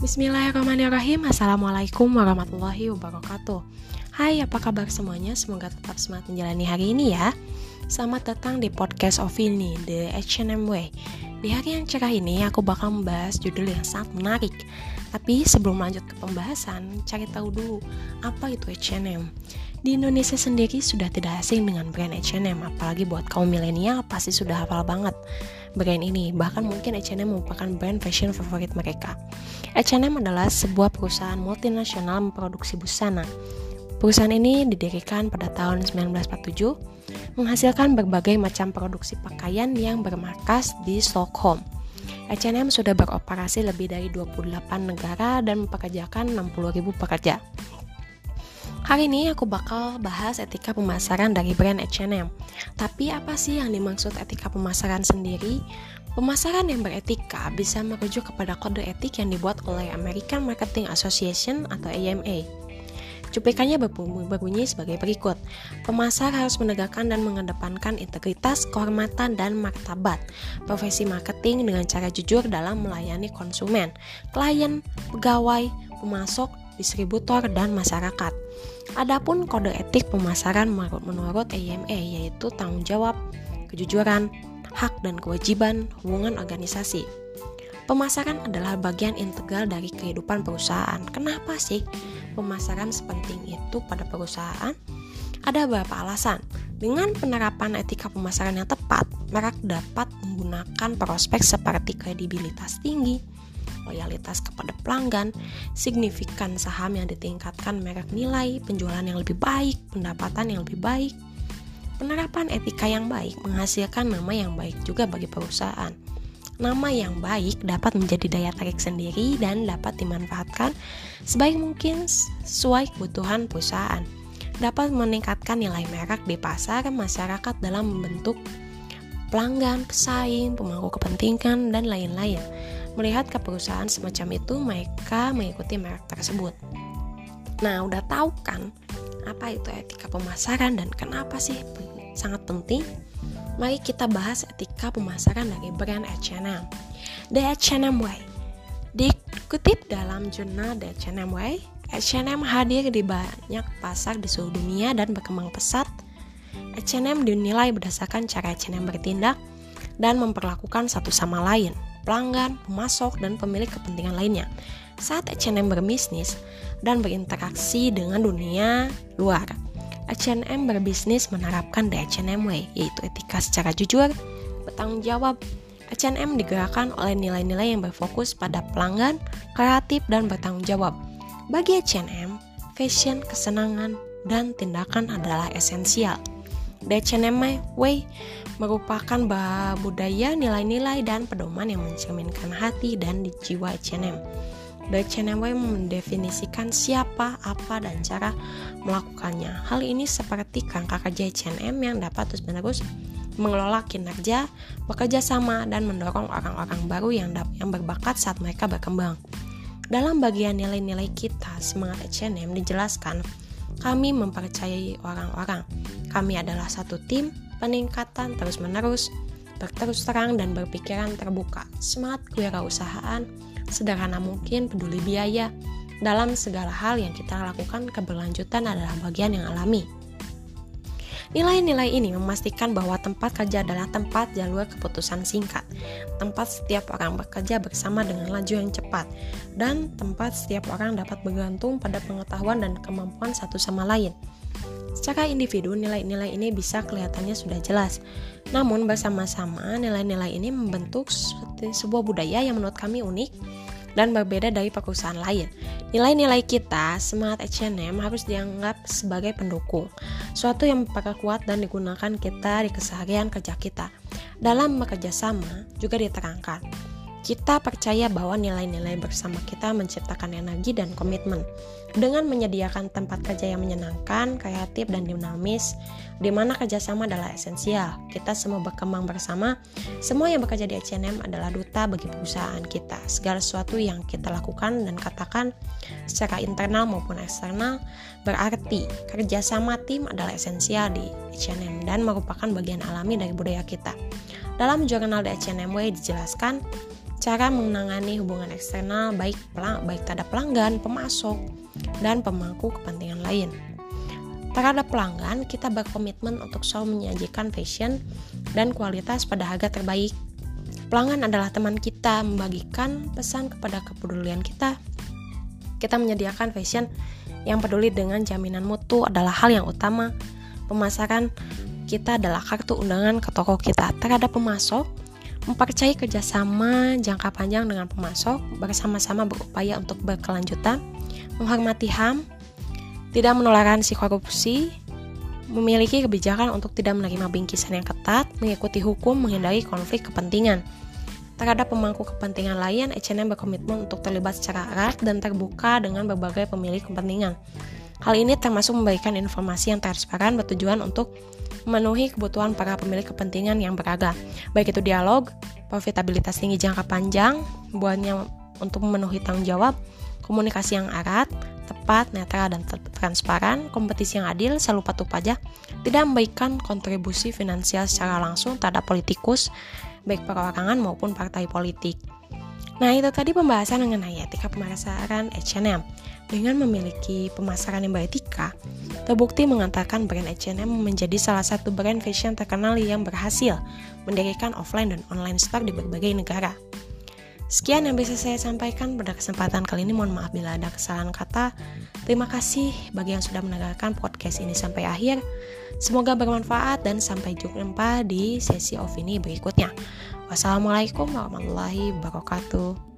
Bismillahirrahmanirrahim. Assalamualaikum warahmatullahi wabarakatuh. Hai apa kabar semuanya? Semoga tetap semangat menjalani hari ini ya. Selamat datang di podcast Ovini The H&M Way. Di hari yang cerah ini aku bakal membahas judul yang sangat menarik. Tapi sebelum lanjut ke pembahasan Cari tahu dulu apa itu H&M Di Indonesia sendiri sudah tidak asing dengan brand H&M Apalagi buat kaum milenial pasti sudah hafal banget brand ini. Bahkan mungkin H&M merupakan brand fashion favorit mereka. H&M adalah sebuah perusahaan multinasional memproduksi busana. Perusahaan ini didirikan pada tahun 1947, menghasilkan berbagai macam produksi pakaian yang bermarkas di Stockholm. H&M sudah beroperasi lebih dari 28 negara dan mempekerjakan 60.000 pekerja. Hari ini aku bakal bahas etika pemasaran dari brand H&M. Tapi apa sih yang dimaksud etika pemasaran sendiri? Pemasaran yang beretika bisa merujuk kepada kode etik yang dibuat oleh American Marketing Association atau AMA. Cuplikannya berbunyi sebagai berikut. Pemasar harus menegakkan dan mengedepankan integritas, kehormatan, dan martabat. Profesi marketing dengan cara jujur dalam melayani konsumen, klien, pegawai, pemasok, distributor, dan masyarakat. Adapun kode etik pemasaran menurut AMA yaitu tanggung jawab, kejujuran, hak dan kewajiban hubungan organisasi. Pemasaran adalah bagian integral dari kehidupan perusahaan. Kenapa sih pemasaran sepenting itu pada perusahaan? Ada beberapa alasan. Dengan penerapan etika pemasaran yang tepat, merek dapat menggunakan prospek seperti kredibilitas tinggi, loyalitas kepada pelanggan, signifikan saham yang ditingkatkan merek nilai, penjualan yang lebih baik, pendapatan yang lebih baik. Penerapan etika yang baik menghasilkan nama yang baik juga bagi perusahaan. Nama yang baik dapat menjadi daya tarik sendiri dan dapat dimanfaatkan sebaik mungkin sesuai kebutuhan perusahaan. Dapat meningkatkan nilai merek di pasar masyarakat dalam membentuk pelanggan, pesaing, pemangku kepentingan, dan lain-lain. Melihat ke perusahaan semacam itu, mereka mengikuti merek tersebut. Nah, udah tahu kan apa itu etika pemasaran dan kenapa sih sangat penting? Mari kita bahas etika pemasaran dari brand H&M. The H&M Way. Dikutip dalam jurnal The H&M Way, H&M hadir di banyak pasar di seluruh dunia dan berkembang pesat H&M dinilai berdasarkan cara H&M bertindak dan memperlakukan satu sama lain, pelanggan, pemasok, dan pemilik kepentingan lainnya. Saat H&M berbisnis dan berinteraksi dengan dunia luar, H&M berbisnis menerapkan the H&M Way, yaitu etika secara jujur, bertanggung jawab. H&M digerakkan oleh nilai-nilai yang berfokus pada pelanggan, kreatif, dan bertanggung jawab. Bagi H&M, fashion, kesenangan, dan tindakan adalah esensial. Way merupakan budaya, nilai-nilai, dan pedoman yang mencerminkan hati dan jiwa H&M. H&M Way mendefinisikan siapa, apa, dan cara melakukannya. Hal ini seperti kerangka kerja H&M yang dapat terus-menerus mengelola kinerja, bekerja sama, dan mendorong orang-orang baru yang, yang berbakat saat mereka berkembang. Dalam bagian nilai-nilai kita, semangat H&M dijelaskan kami mempercayai orang-orang. Kami adalah satu tim, peningkatan terus-menerus, berterus terang dan berpikiran terbuka. Semangat kewirausahaan, sederhana mungkin, peduli biaya. Dalam segala hal yang kita lakukan, keberlanjutan adalah bagian yang alami. Nilai-nilai ini memastikan bahwa tempat kerja adalah tempat jalur keputusan singkat, tempat setiap orang bekerja bersama dengan laju yang cepat, dan tempat setiap orang dapat bergantung pada pengetahuan dan kemampuan satu sama lain. Secara individu, nilai-nilai ini bisa kelihatannya sudah jelas. Namun bersama-sama, nilai-nilai ini membentuk sebuah budaya yang menurut kami unik dan berbeda dari perusahaan lain. Nilai-nilai kita, semangat H&M harus dianggap sebagai pendukung, suatu yang memperkuat dan digunakan kita di keseharian kerja kita. Dalam bekerja sama juga diterangkan, kita percaya bahwa nilai-nilai bersama kita menciptakan energi dan komitmen. Dengan menyediakan tempat kerja yang menyenangkan, kreatif, dan dinamis, di mana kerjasama adalah esensial. Kita semua berkembang bersama. Semua yang bekerja di H&M adalah duta bagi perusahaan kita. Segala sesuatu yang kita lakukan dan katakan secara internal maupun eksternal berarti kerjasama tim adalah esensial di H&M dan merupakan bagian alami dari budaya kita. Dalam jurnal The H&M dijelaskan, cara menangani hubungan eksternal baik pelang, baik terhadap pelanggan, pemasok, dan pemangku kepentingan lain. Terhadap pelanggan, kita berkomitmen untuk selalu menyajikan fashion dan kualitas pada harga terbaik. Pelanggan adalah teman kita, membagikan pesan kepada kepedulian kita. Kita menyediakan fashion yang peduli dengan jaminan mutu adalah hal yang utama. Pemasaran kita adalah kartu undangan ke toko kita terhadap pemasok mempercayai kerjasama jangka panjang dengan pemasok, bersama-sama berupaya untuk berkelanjutan, menghormati HAM, tidak si korupsi, memiliki kebijakan untuk tidak menerima bingkisan yang ketat, mengikuti hukum, menghindari konflik kepentingan. Terhadap pemangku kepentingan lain, H&M berkomitmen untuk terlibat secara erat dan terbuka dengan berbagai pemilik kepentingan. Hal ini termasuk memberikan informasi yang transparan bertujuan untuk memenuhi kebutuhan para pemilik kepentingan yang beragam, baik itu dialog, profitabilitas tinggi jangka panjang, buatnya untuk memenuhi tanggung jawab, komunikasi yang erat, tepat, netral, dan transparan, kompetisi yang adil, selalu patuh pajak, tidak memberikan kontribusi finansial secara langsung terhadap politikus, baik perorangan maupun partai politik. Nah, itu tadi pembahasan mengenai etika pemasaran H&M. Dengan memiliki pemasaran yang beretika, terbukti mengatakan brand H&M menjadi salah satu brand fashion terkenal yang berhasil mendirikan offline dan online store di berbagai negara. Sekian yang bisa saya sampaikan pada kesempatan kali ini. Mohon maaf bila ada kesalahan kata. Terima kasih bagi yang sudah mendengarkan podcast ini sampai akhir. Semoga bermanfaat dan sampai jumpa di sesi off ini berikutnya. Wassalamualaikum warahmatullahi wabarakatuh.